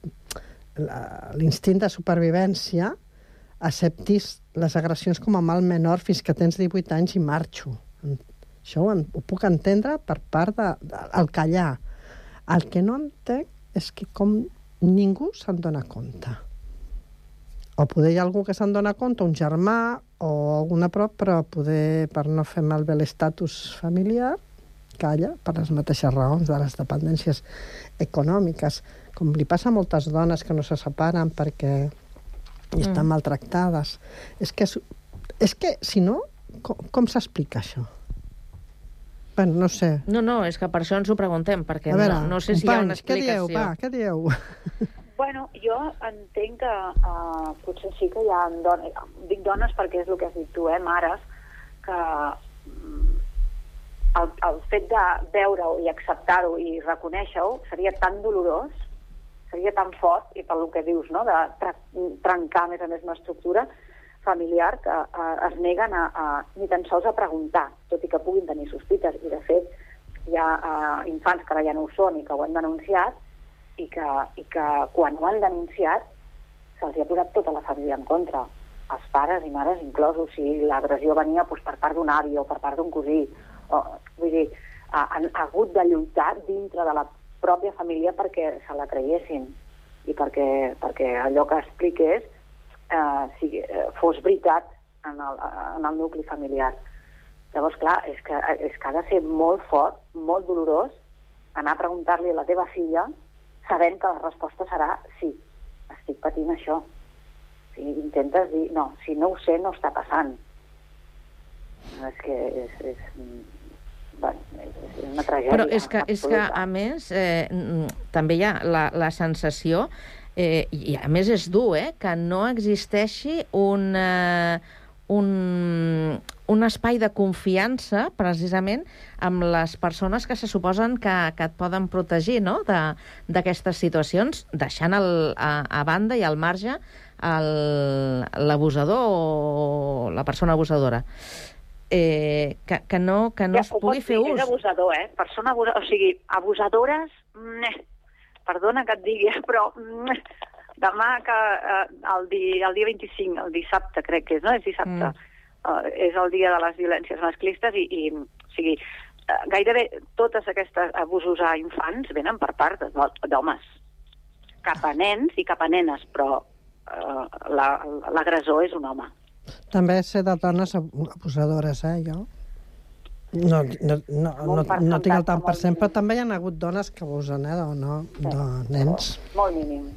l'instint de supervivència acceptis les agressions com a mal menor fins que tens 18 anys i marxo. Això ho, ho puc entendre per part de, de, el callar. El que no entenc és que com ningú se'n dona compte. O poder hi ha algú que se'n dona compte, un germà o alguna prop, però poder, per no fer malbé l'estatus familiar, calla per les mateixes raons de les dependències econòmiques, com li passa a moltes dones que no se separen perquè i estan mm. maltractades. És que, és que si no, com, com s'explica això? Bueno, no sé. No, no, és que per això ens ho preguntem, perquè a veure, no, no sé companys, si hi ha una explicació. Què dieu, va, què dieu? Bueno, jo entenc que uh, potser sí que hi ha dones, dic dones perquè és el que has dit tu, eh, mares, que mm, el, el fet de veure-ho i acceptar-ho i reconèixer-ho seria tan dolorós seria tan fort, i pel que dius, no?, de trencar, a més a més, una estructura familiar que eh, es neguen a, a, ni tan sols a preguntar, tot i que puguin tenir sospites. I, de fet, hi ha eh, infants que ara ja no ho són i que ho han denunciat, i que, i que quan ho han denunciat se'ls ha posat tota la família en contra, els pares i mares inclosos, si l'agressió venia doncs, per part d'un avi o per part d'un cosí. O, vull dir, han hagut de lluitar dintre de la pròpia família perquè se la creiessin i perquè, perquè allò que expliqués eh, sigui, eh, fos veritat en el, en el nucli familiar. Llavors, clar, és que, és que ha de ser molt fort, molt dolorós, anar a preguntar-li a la teva filla sabent que la resposta serà sí, estic patint això. Si intentes dir, no, si no ho sé, no està passant. És que és, és, bueno, és una tragèdia. Però és que, és que a més, eh, també hi ha la, la sensació, eh, i a més és dur, eh, que no existeixi un, eh, un, un espai de confiança, precisament, amb les persones que se suposen que, que et poden protegir no? d'aquestes situacions, deixant el, a, a banda i al marge l'abusador o la persona abusadora. Eh, que, que no, que no Ja, es pugui fer dir, ús. És abusador, eh? Persona abusadora, o sigui, abusadores, meh, perdona que et digui, eh, però meh, demà que eh, el, di, el dia 25, el dissabte crec que és, no? És dissabte. Mm. Uh, és el dia de les violències masclistes i, i o sigui, eh, gairebé totes aquestes abusos a infants venen per part d'homes. Cap a nens i cap a nenes, però la- l'agressor és un home. També sé de dones ab- abusadores, eh, jo. No, no, no, no, no tinc el tant per cent, però també hi ha hagut dones que abusen, eh, de, no, de nens. Molt mínim.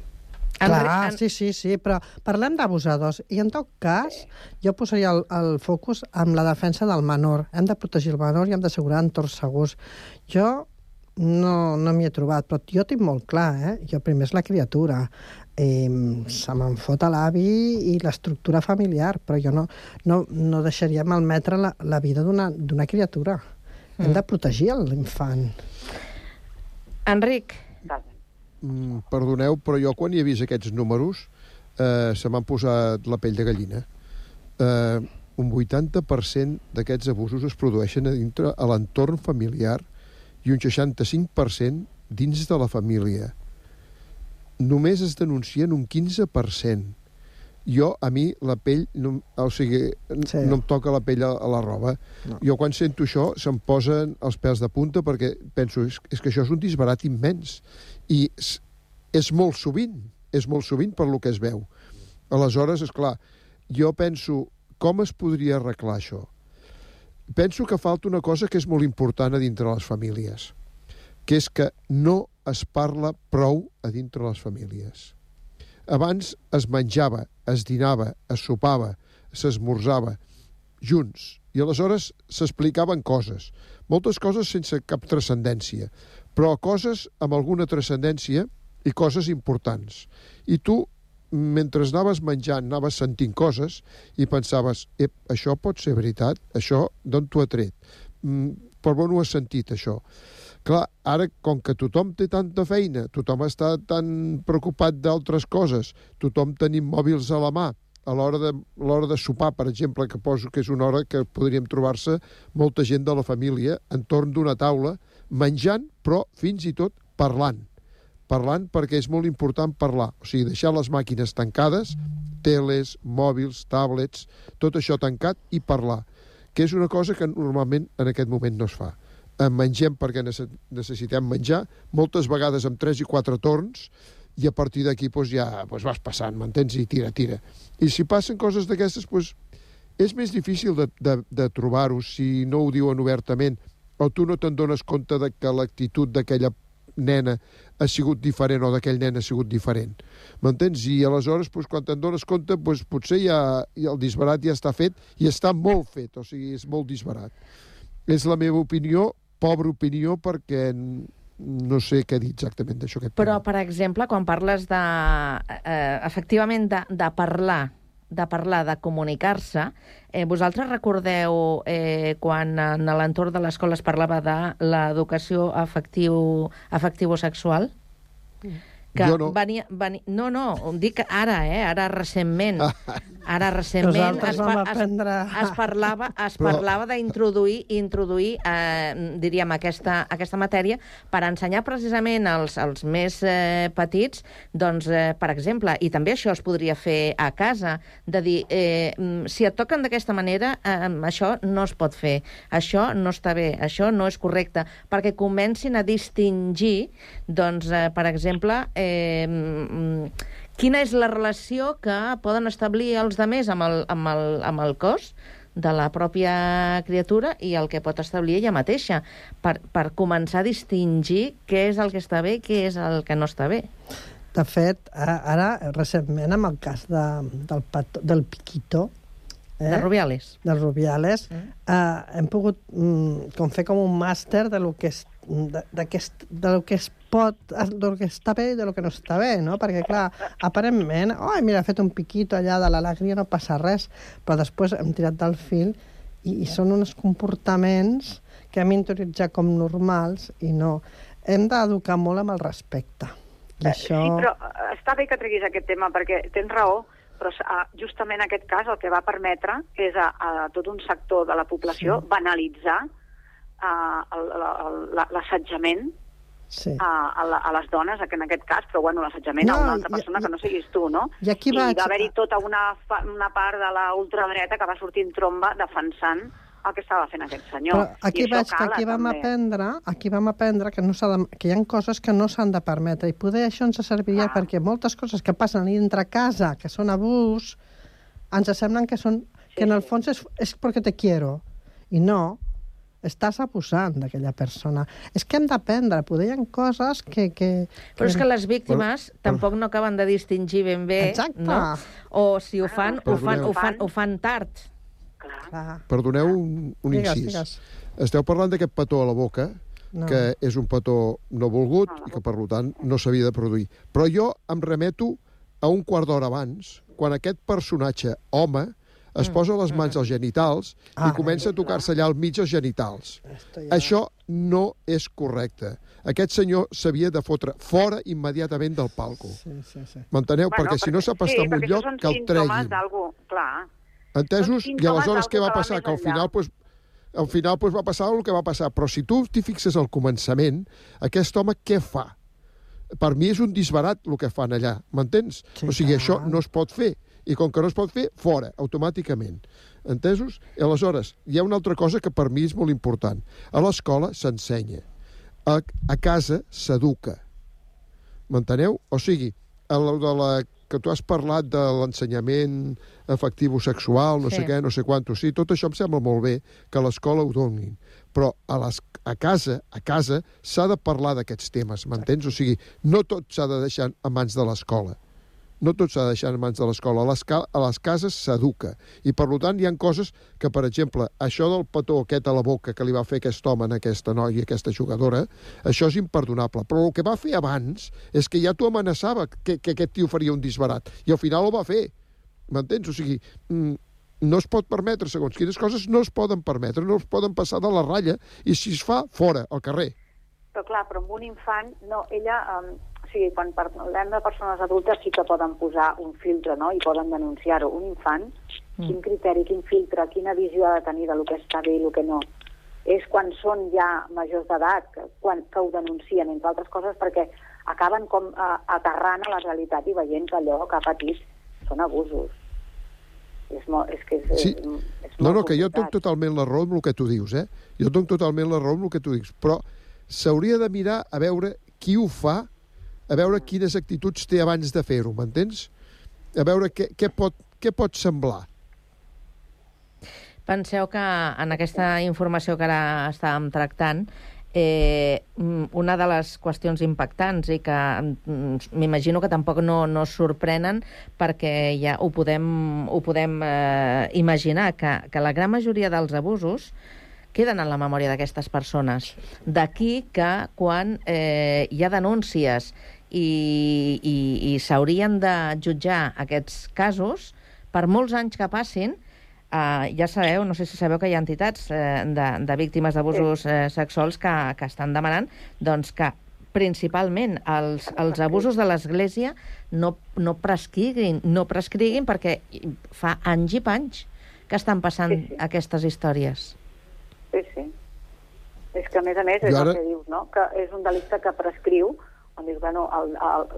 Clar, sí, sí, sí, però parlem d'abusadors. I en tot cas, jo posaria el, el focus en la defensa del menor. Hem de protegir el menor i hem d'assegurar entorns segurs. Jo no, no m'hi he trobat, però jo tinc molt clar, eh? Jo primer és la criatura. Eh, se me'n fot a l'avi i l'estructura familiar, però jo no, no, no deixaria malmetre la, la vida d'una d'una criatura. Hem de protegir l'infant. Enric. Mm, perdoneu, però jo quan hi he vist aquests números eh, se m'han posat la pell de gallina. Eh, un 80% d'aquests abusos es produeixen a dintre a l'entorn familiar i un 65% dins de la família. Només es denuncien un 15%. Jo, a mi, la pell, no, o sigui, sí. no em toca la pell a, a la roba. No. Jo, quan sento això, se'm posen els pèls de punta perquè penso, és, és que això és un disbarat immens. I és, és molt sovint, és molt sovint per lo que es veu. Aleshores, és clar, jo penso, com es podria arreglar això? Penso que falta una cosa que és molt important a dintre les famílies, que és que no es parla prou a dintre les famílies. Abans es menjava, es dinava, es sopava, s'esmorzava, junts, i aleshores s'explicaven coses, moltes coses sense cap transcendència, però coses amb alguna transcendència i coses importants. I tu, mentre anaves menjant, anaves sentint coses i pensaves, ep, això pot ser veritat, això d'on t'ho ha tret? Mm, per on ho has sentit, això? Clar, ara, com que tothom té tanta feina, tothom està tan preocupat d'altres coses, tothom tenim mòbils a la mà, a l'hora de, l'hora de sopar, per exemple, que poso que és una hora que podríem trobar-se molta gent de la família entorn d'una taula, menjant, però fins i tot parlant. Parlant perquè és molt important parlar. O sigui, deixar les màquines tancades, teles, mòbils, tablets, tot això tancat i parlar, que és una cosa que normalment en aquest moment no es fa mengem perquè nece- necessitem menjar, moltes vegades amb 3 i 4 torns, i a partir d'aquí doncs, ja doncs, vas passant, m'entens? I tira, tira. I si passen coses d'aquestes, doncs, és més difícil de, de, de trobar-ho si no ho diuen obertament, o tu no te'n dones compte de que l'actitud d'aquella nena ha sigut diferent o d'aquell nen ha sigut diferent. M'entens? I aleshores, doncs, quan te'n dones compte, doncs, potser ja, ja el disbarat ja està fet i està molt fet, o sigui, és molt disbarat. És la meva opinió, pobra opinió, perquè no sé què dir exactament d'això. Però, per exemple, quan parles de, eh, efectivament, de, de parlar, de parlar, de comunicar-se, eh, vosaltres recordeu eh, quan en l'entorn de l'escola es parlava de l'educació afectiu, afectivo-sexual? Que Jo no. Venia, venia, no, no, ho dic ara, eh? Ara recentment. Ara recentment es, pa- es, aprendre- es parlava, es Però- parlava d'introduir introduir, eh, diríem, aquesta, aquesta matèria per ensenyar precisament als, als més eh, petits, doncs, eh, per exemple, i també això es podria fer a casa, de dir, eh, mm, si et toquen d'aquesta manera, eh, això no es pot fer, això no està bé, això no és correcte, perquè comencin a distingir, doncs, eh, per exemple, eh, mm, quina és la relació que poden establir els demés amb el, amb el, amb el cos de la pròpia criatura i el que pot establir ella mateixa, per, per començar a distingir què és el que està bé i què és el que no està bé. De fet, ara, recentment, amb el cas de, del, pato, del Piquito, eh? De Rubiales. De Rubiales, eh, hem pogut mm, com fer com un màster de lo que és de, de, que es, de lo que es pot, de lo que està bé i de lo que no està bé, no? Perquè, clar, aparentment, oi, mira, ha fet un piquito allà de l'alegria, no passa res, però després hem tirat del fil i, i són uns comportaments que hem interioritzat com normals i no. Hem d'educar molt amb el respecte. I això... Sí, però eh, està bé que treguis aquest tema, perquè tens raó, però uh, justament aquest cas el que va permetre és a, a tot un sector de la població sí. banalitzar uh, l'assetjament Sí. a, a, la- a les dones, que en aquest cas, però bueno, l'assetjament No, a una altra i- persona i- que no siguis tu, no? i aquí I vaig- va haver-hi tota una, una part de la ultradreta que va sortir en tromba defensant el que estava fent aquest senyor. Però aquí I això veig que cala, aquí vam també. aprendre, aquí vam aprendre que, no de, que hi ha coses que no s'han de permetre i poder això ens serviria ah. perquè moltes coses que passen entre casa, que són abús, ens semblen que són que en el fons és, és perquè te quiero i no, estàs abusant d'aquella persona. És que hem d'aprendre, poder hi ha coses que... que, Però és que les víctimes tampoc no acaben de distingir ben bé, Exacte. no? O si ho fan, ho fan, ho fan, ho fan tard. Clar. Perdoneu un, un Digues, incís. digues. Esteu parlant d'aquest petó a la boca, No. que és un petó no volgut i que, per tant, no s'havia de produir. Però jo em remeto a un quart d'hora abans, quan aquest personatge, home, es posa les mans als genitals i comença a tocar-se allà al mig els genitals. Això no és correcte. Aquest senyor s'havia de fotre fora immediatament del palco. Sí, sí, sí. M'enteneu? perquè si no sap estar sí, en un perquè lloc, que el treguin. d'algú, clar. Entesos? I aleshores què va d'algú que va passar? Que al final, pues, al final pues, va passar el que va passar. Però si tu t'hi fixes al començament, aquest home què fa? Per mi és un disbarat el que fan allà, m'entens? Sí, o sigui, clar. això no es pot fer. I com que no es pot fer, fora, automàticament. Entesos? I aleshores, hi ha una altra cosa que per mi és molt important. A l'escola s'ensenya. A, a casa s'educa. M'enteneu? O sigui, a la, de la, que tu has parlat de l'ensenyament afectiu sexual, no Sí. sé què, no sé quanto, sí, tot això em sembla molt bé que l'escola ho donin, però a, les, a casa, a casa s'ha de parlar d'aquests temes, m'entens? O sigui, no tot s'ha de deixar a mans de l'escola. No tot s'ha de deixar en mans de l'escola. A, les a les cases s'educa. I, per tant, hi han coses que, per exemple, això del petó aquest a la boca que li va fer aquest home a aquesta noia, aquesta jugadora, això és imperdonable. Però el que va fer abans és que ja t'ho amenaçava que, que aquest tio faria un disbarat. I al final ho va fer. M'entens? O sigui, mm, no es pot permetre, segons quines coses no es poden permetre, no es poden passar de la ratlla, i si es fa, fora, al carrer. Però clar, però amb un infant, no, ella, um, sigui, quan parlem de persones adultes sí que poden posar un filtre, no?, i poden denunciar-ho. Un infant, mm. quin criteri, quin filtre, quina visió ha de tenir de lo que està bé i el que no? És quan són ja majors d'edat, que, quan, que ho denuncien, entre altres coses, perquè acaben com uh, aterrant a la realitat i veient que allò que ha patit són abusos. És, molt, és que és, Sí. és, és No, no, que jo complicat. tinc totalment la raó amb el que tu dius, eh? Jo tinc totalment la raó amb el que tu dius, però s'hauria de mirar a veure qui ho fa, a veure quines actituds té abans de fer-ho, m'entens? A veure què, què, pot, què pot semblar. Penseu que en aquesta informació que ara estàvem tractant, eh, una de les qüestions impactants i que mm, m'imagino que tampoc no, no sorprenen perquè ja ho podem, ho podem eh, imaginar, que, que la gran majoria dels abusos queden en la memòria d'aquestes persones. D'aquí que quan eh, hi ha denúncies i, i, i s'haurien de jutjar aquests casos, per molts anys que passin, Uh, ja sabeu, no sé si sabeu que hi ha entitats uh, de, de víctimes d'abusos uh, sexuals que, que estan demanant doncs, que principalment els, els abusos de l'Església no, no prescriguin, no prescriguin perquè fa anys i panys que estan passant sí, sí. aquestes històries. Sí, sí. És que, a més a més, és ara- el que dius, no? Que és un delicte que prescriu, on dius, bueno,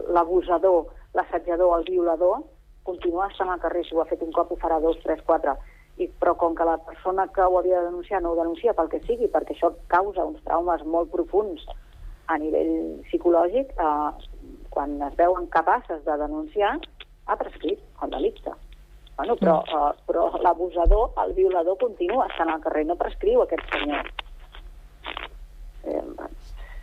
l'abusador, l'assetjador, el violador, continua estant al carrer. Si ho ha fet un cop, ho farà dos, tres, quatre. I, però com que la persona que ho havia de denunciar no ho denuncia pel que sigui, perquè això causa uns traumes molt profuns a nivell psicològic, eh, quan es veuen capaces de denunciar, ha prescrit el delicte. Bueno, però, eh, però l'abusador, el violador, continua estant al carrer, no prescriu aquest senyor. Eh,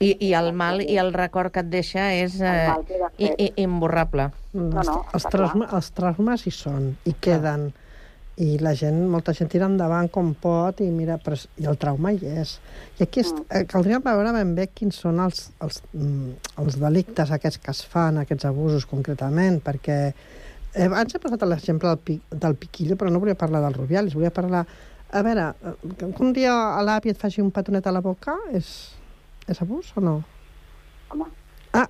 I, I el mal i el record que et deixa és eh, i, i, imborrable. No, no, els, trauma, els traumes hi són, i queden. I la gent, molta gent tira endavant com pot i mira, però, és- i el trauma hi és. I aquí est, eh, caldria veure ben bé quins són els, els, mm, els delictes aquests que es fan, aquests abusos concretament, perquè eh, abans he posat l'exemple del, pi, del piquillo, però no volia parlar del Rubiales, volia parlar... A veure, eh, que un dia a l'avi et faci un petonet a la boca és, és abús o no? Home, Ah,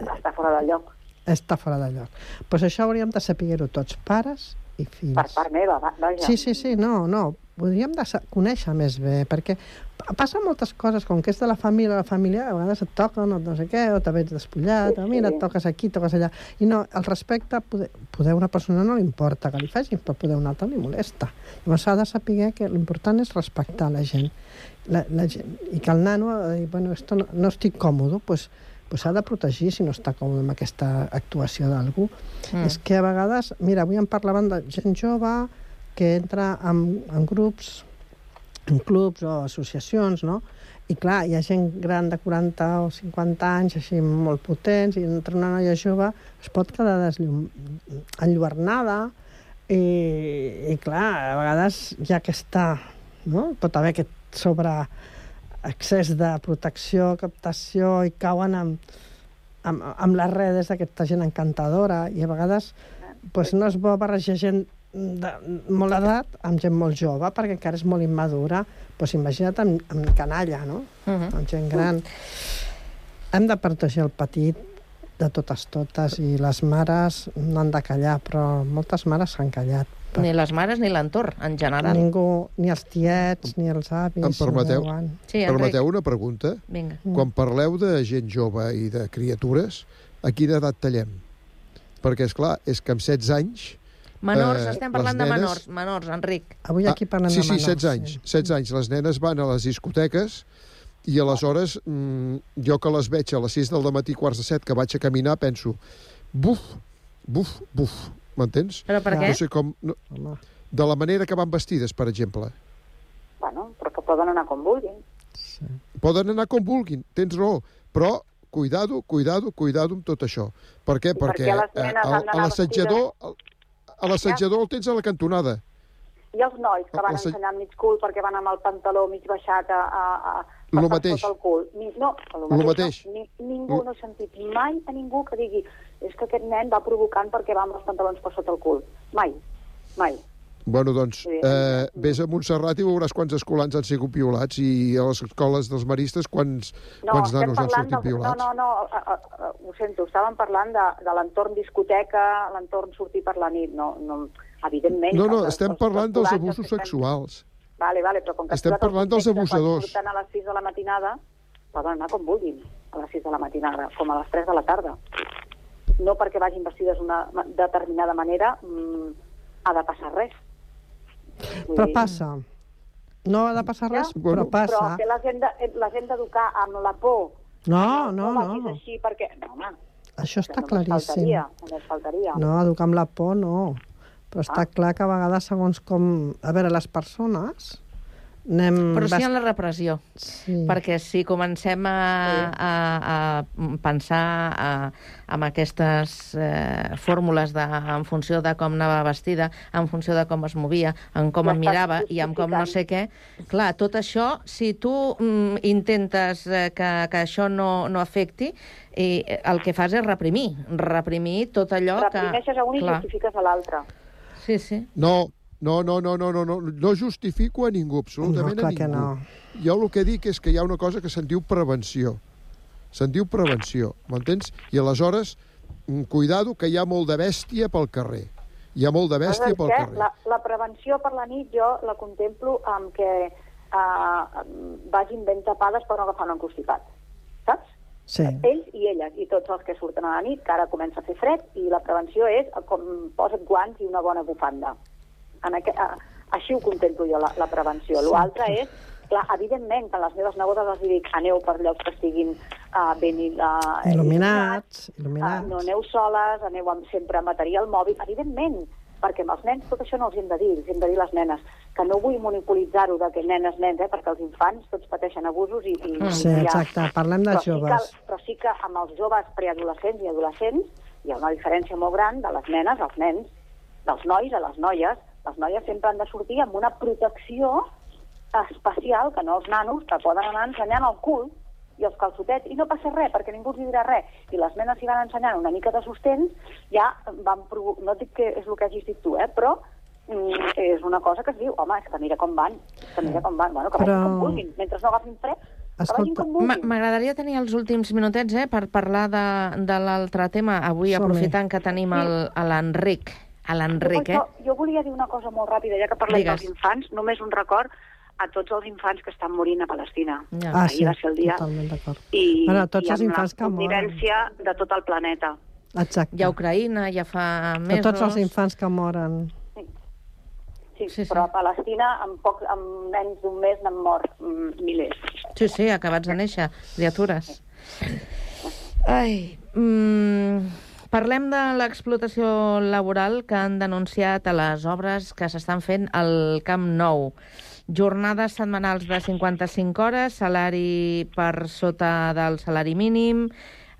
està fora del lloc. està fora de lloc. Pues això hauríem de saber-ho tots, pares i fills. Per part meva, va- vaja. Sí, sí, sí, no, no. Podríem de conèixer més bé, perquè pa- passen moltes coses, com que és de la família, la família a vegades et toca, no, no sé què, o te veig despullat, Sí, o mira, sí. et toques aquí, toques allà. I no, el respecte, poder, poder una persona no li importa que li facin, però poder una altra li molesta. Llavors s'ha de saber que l'important és respectar la gent. La, la gent. I que el nano ha dir, bueno, esto no, no estic còmode, pues, pues s'ha de protegir si no està còmode amb aquesta actuació d'algú. Mm. És que a vegades, mira, avui em parlaven de gent jove que entra en, en grups, en clubs o associacions, no? I clar, hi ha gent gran de 40 o 50 anys, així molt potents, i entra una noia jove, es pot quedar desllum... enlluernada, i, i clar, a vegades hi ha aquesta... No? Pot haver aquest sobre excés de protecció, captació, i cauen amb, amb, amb les redes d'aquesta gent encantadora, i a vegades pues, no és bo barrejar gent de molt edat amb gent molt jove, perquè encara és molt immadura. Pues imagina't amb, amb canalla, no? Uh -huh. Amb gent gran. Hem de protegir el petit de totes totes i les mares no han de callar, però moltes mares s'han callat. Ni les mares ni l'entorn, en general. Ningú, ni els tiets, ni els avis. Em permeteu. Sí, permeteu una pregunta? Vinga. Quan parleu de gent jove i de criatures, a quina edat tallem? Perquè, és clar, és que amb 16 anys... Menors, eh, estem parlant les de nenes- menors, menors, Enric. Avui aquí parlem Ah, sí, de sí, menors. 16 anys. 16 anys. Les nenes van a les discoteques i aleshores mm, jo que les veig a les 6 del matí, quarts de 7, que vaig a caminar, penso, buf, buf, buf, m'entens? Però per què? No sé com... No, de la manera que van vestides, per exemple. Bueno, però que poden anar com vulguin. Poden anar com vulguin, tens raó, però cuidado, cuidado, cuidado amb tot això. Per què? per Perquè què les eh, nenes el- han d'anar a l'assetjador el- a l'assetjador el tens a la cantonada. I els nois que van El se- ensenyant mig cul perquè van amb el pantaló mig baixat a, a, a Lo mateix. sota el cul. Ni, no, el Lo mateix. mateix. No. Ni, ningú no he sentit mai a ningú que digui és que aquest nen va provocant perquè va amb els pantalons per sota el cul. Mai, mai. Bueno, doncs, Sí. eh, vés a Montserrat i veuràs quants escolans han sigut violats i a les escoles dels maristes quants, No, quants nanos han sortit del- violats. No, no, no, a, a, a, ho sento, estàvem parlant de, de l'entorn discoteca, l'entorn sortir per la nit. No, no, evidentment... No, no, els- estem els parlant dels abusos estem- sexuals. Vale, vale, però com que Estem parlant dels abusadors. Quan a les 6 de la matinada, poden anar com vulguin, a les 6 de la matinada, com a les 3 de la tarda. No perquè vagin vestides d'una determinada manera mm, ha de passar res. Vull Però dir- passa. No ha de passar res, Ja, però passa. Però que les hem d'educar amb la por. No, no, no. no. així perquè... No, home, Això està claríssim. faltaria, només faltaria. No, educar amb la por no. Però està clar que a vegades, segons com... A veure, les persones... Anem... Però sí bast- en la repressió. Sí. Perquè si comencem a, a, a pensar a, amb aquestes eh, fórmules de, en funció de com anava vestida, en funció de com es movia, en com em mirava i en com no sé què, clar, tot això, si tu mm, intentes eh, que, que això no, no afecti, i el que fas és reprimir, reprimir tot allò que... Reprimeixes a un i clar. justifiques a l'altre. Sí, sí. No, no, no, no, no, no, no, no justifico a ningú, absolutament No, a que ningú. no. Jo el que dic és que hi ha una cosa que se'n diu prevenció. Se'n diu prevenció, m'entens? I aleshores, mm, cuidado, que hi ha molt de bèstia pel carrer. Hi ha molt de bèstia pel carrer. La, la prevenció per la nit jo la contemplo amb que uh, vagin ben tapades per no agafar un encostipat. Saps? Sí. Ells i elles, i tots els que surten a la nit, que ara comença a fer fred, i la prevenció és eh, com posa't guants i una bona bufanda. En aqu... a, així ho contemplo jo, la, la prevenció. L'altre és, clar, evidentment, que les meves nebodes els dic aneu per llocs que estiguin uh, ben uh, Il·luminats, Uh, il·luminats. no aneu soles, aneu amb, sempre amb material mòbil, evidentment, perquè amb els nens tot això no els hem de dir, els hem de dir les nenes, que no vull monopolitzar-ho de que nenes, nens, eh, perquè els infants tots pateixen abusos i... i Sí, i exacte, parlem de però sí joves. que, però sí que amb els joves preadolescents i adolescents hi ha una diferència molt gran de les nenes als nens, dels nois a les noies. Les noies sempre han de sortir amb una protecció especial que no els nanos que poden anar ensenyant el cul i els calçotets, i no passa res, perquè ningú els dirà res. I les nenes si van ensenyant una mica de sostens, ja van provo... No dic que és el que hagis dit tu, eh, però mm, és una cosa que es diu, home, és que mira com van, que mira com van, bueno, que Però- vagin com vulguin, mentre no agafin fred, Escolta, Ma- M'agradaria tenir els últims minutets eh, per parlar de, de l'altre tema. Avui, aprofitant que tenim l'Enric. A l'Enric, eh? Jo, jo volia dir una cosa molt ràpida, ja que parlem Digues. dels infants, només un record a tots els infants que estan morint a Palestina. Ah, Ahir sí, va ser el dia. totalment d'acord. I, Bueno, tots i els amb infants la que moren. de tot el planeta. Exacte. I a Ucraïna ja fa De mesos. tots els infants que moren. Sí, sí, però a Palestina, en, poc, en menys d'un mes n'han mort mm, milers. Sí, sí, acabats de néixer, criatures. Ai, mm, parlem de l'explotació laboral que han denunciat a les obres que s'estan fent al Camp Nou. Jornades setmanals de 55 hores, salari per sota del salari mínim,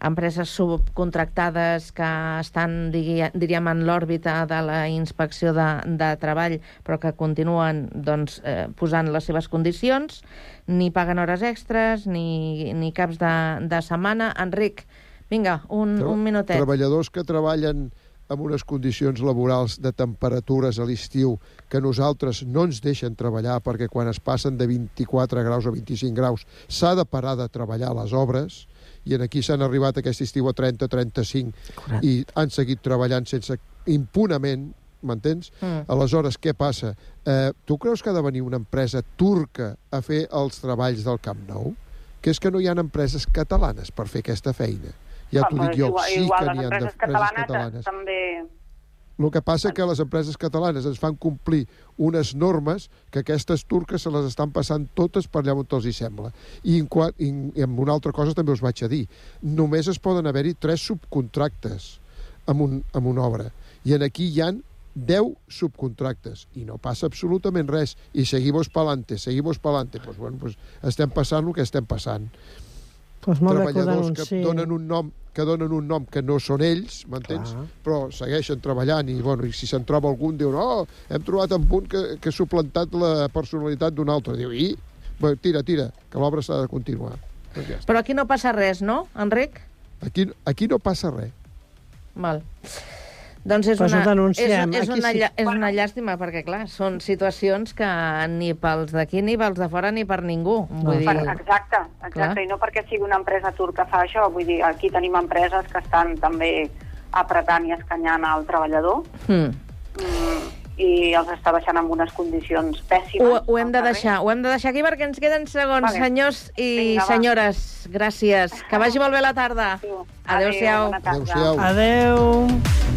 empreses subcontractades que estan, digui- diríem, en l'òrbita de la inspecció de, de treball, però que continuen doncs, eh, posant les seves condicions, ni paguen hores extres, ni, ni caps de, de setmana. Enric, vinga, un, Tra- un minutet. Treballadors que treballen amb unes condicions laborals de temperatures a l'estiu que nosaltres no ens deixen treballar perquè quan es passen de 24 graus a 25 graus s'ha de parar de treballar les obres i en aquí s'han arribat aquest estiu a 30-35 i han seguit treballant sense impunament m'entens? Mm. Aleshores, què passa? Eh, tu creus que ha de venir una empresa turca a fer els treballs del Camp Nou? Que és que no hi ha empreses catalanes per fer aquesta feina. Ja t'ho dic jo, igual, sí igual que n'hi ha empreses d'empreses catalanes, catalanes. també... El que passa que les empreses catalanes ens fan complir unes normes que aquestes turques se les estan passant totes per allà on els hi sembla. I, en, qua, i, en- una altra cosa també us vaig a dir. Només es poden haver-hi tres subcontractes amb, un, amb una obra. I en aquí hi han 10 subcontractes i no passa absolutament res. I seguimos pa'lante, seguimos pa'lante. Pues, bueno, pues estem passant el que estem passant Pues molt ho treballadors que, donen un nom que donen un nom que no són ells, m'entens? Però segueixen treballant i, bueno, i si se'n troba algun, diu, no, hem trobat un punt que, que ha suplantat la personalitat d'un altre. Diu, i? Bé, tira, tira, que l'obra s'ha de continuar. Doncs ja està. Però aquí no passa res, no, Enric? Aquí, aquí no passa res. Val. Doncs és, Pues ho una, és, denunciem. és, Aquí una, sí. és una llàstima, perquè, clar, són situacions que ni pels d'aquí, ni pels de fora, ni per ningú. Vull dir... exacte, exacte, Clar. i no perquè sigui una empresa turca fa això, vull dir, aquí tenim empreses que estan també apretant i escanyant al treballador Hmm. i els està baixant en unes condicions Ho, pèssimes. ho hem de deixar, ho hem de deixar aquí perquè ens queden segons, Vale. senyors i Vinga, va. senyores. Gràcies. Que vagi molt bé la tarda. Adéu-siau. bona tarda. Adéu-siau. Adéu.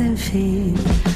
sin feet.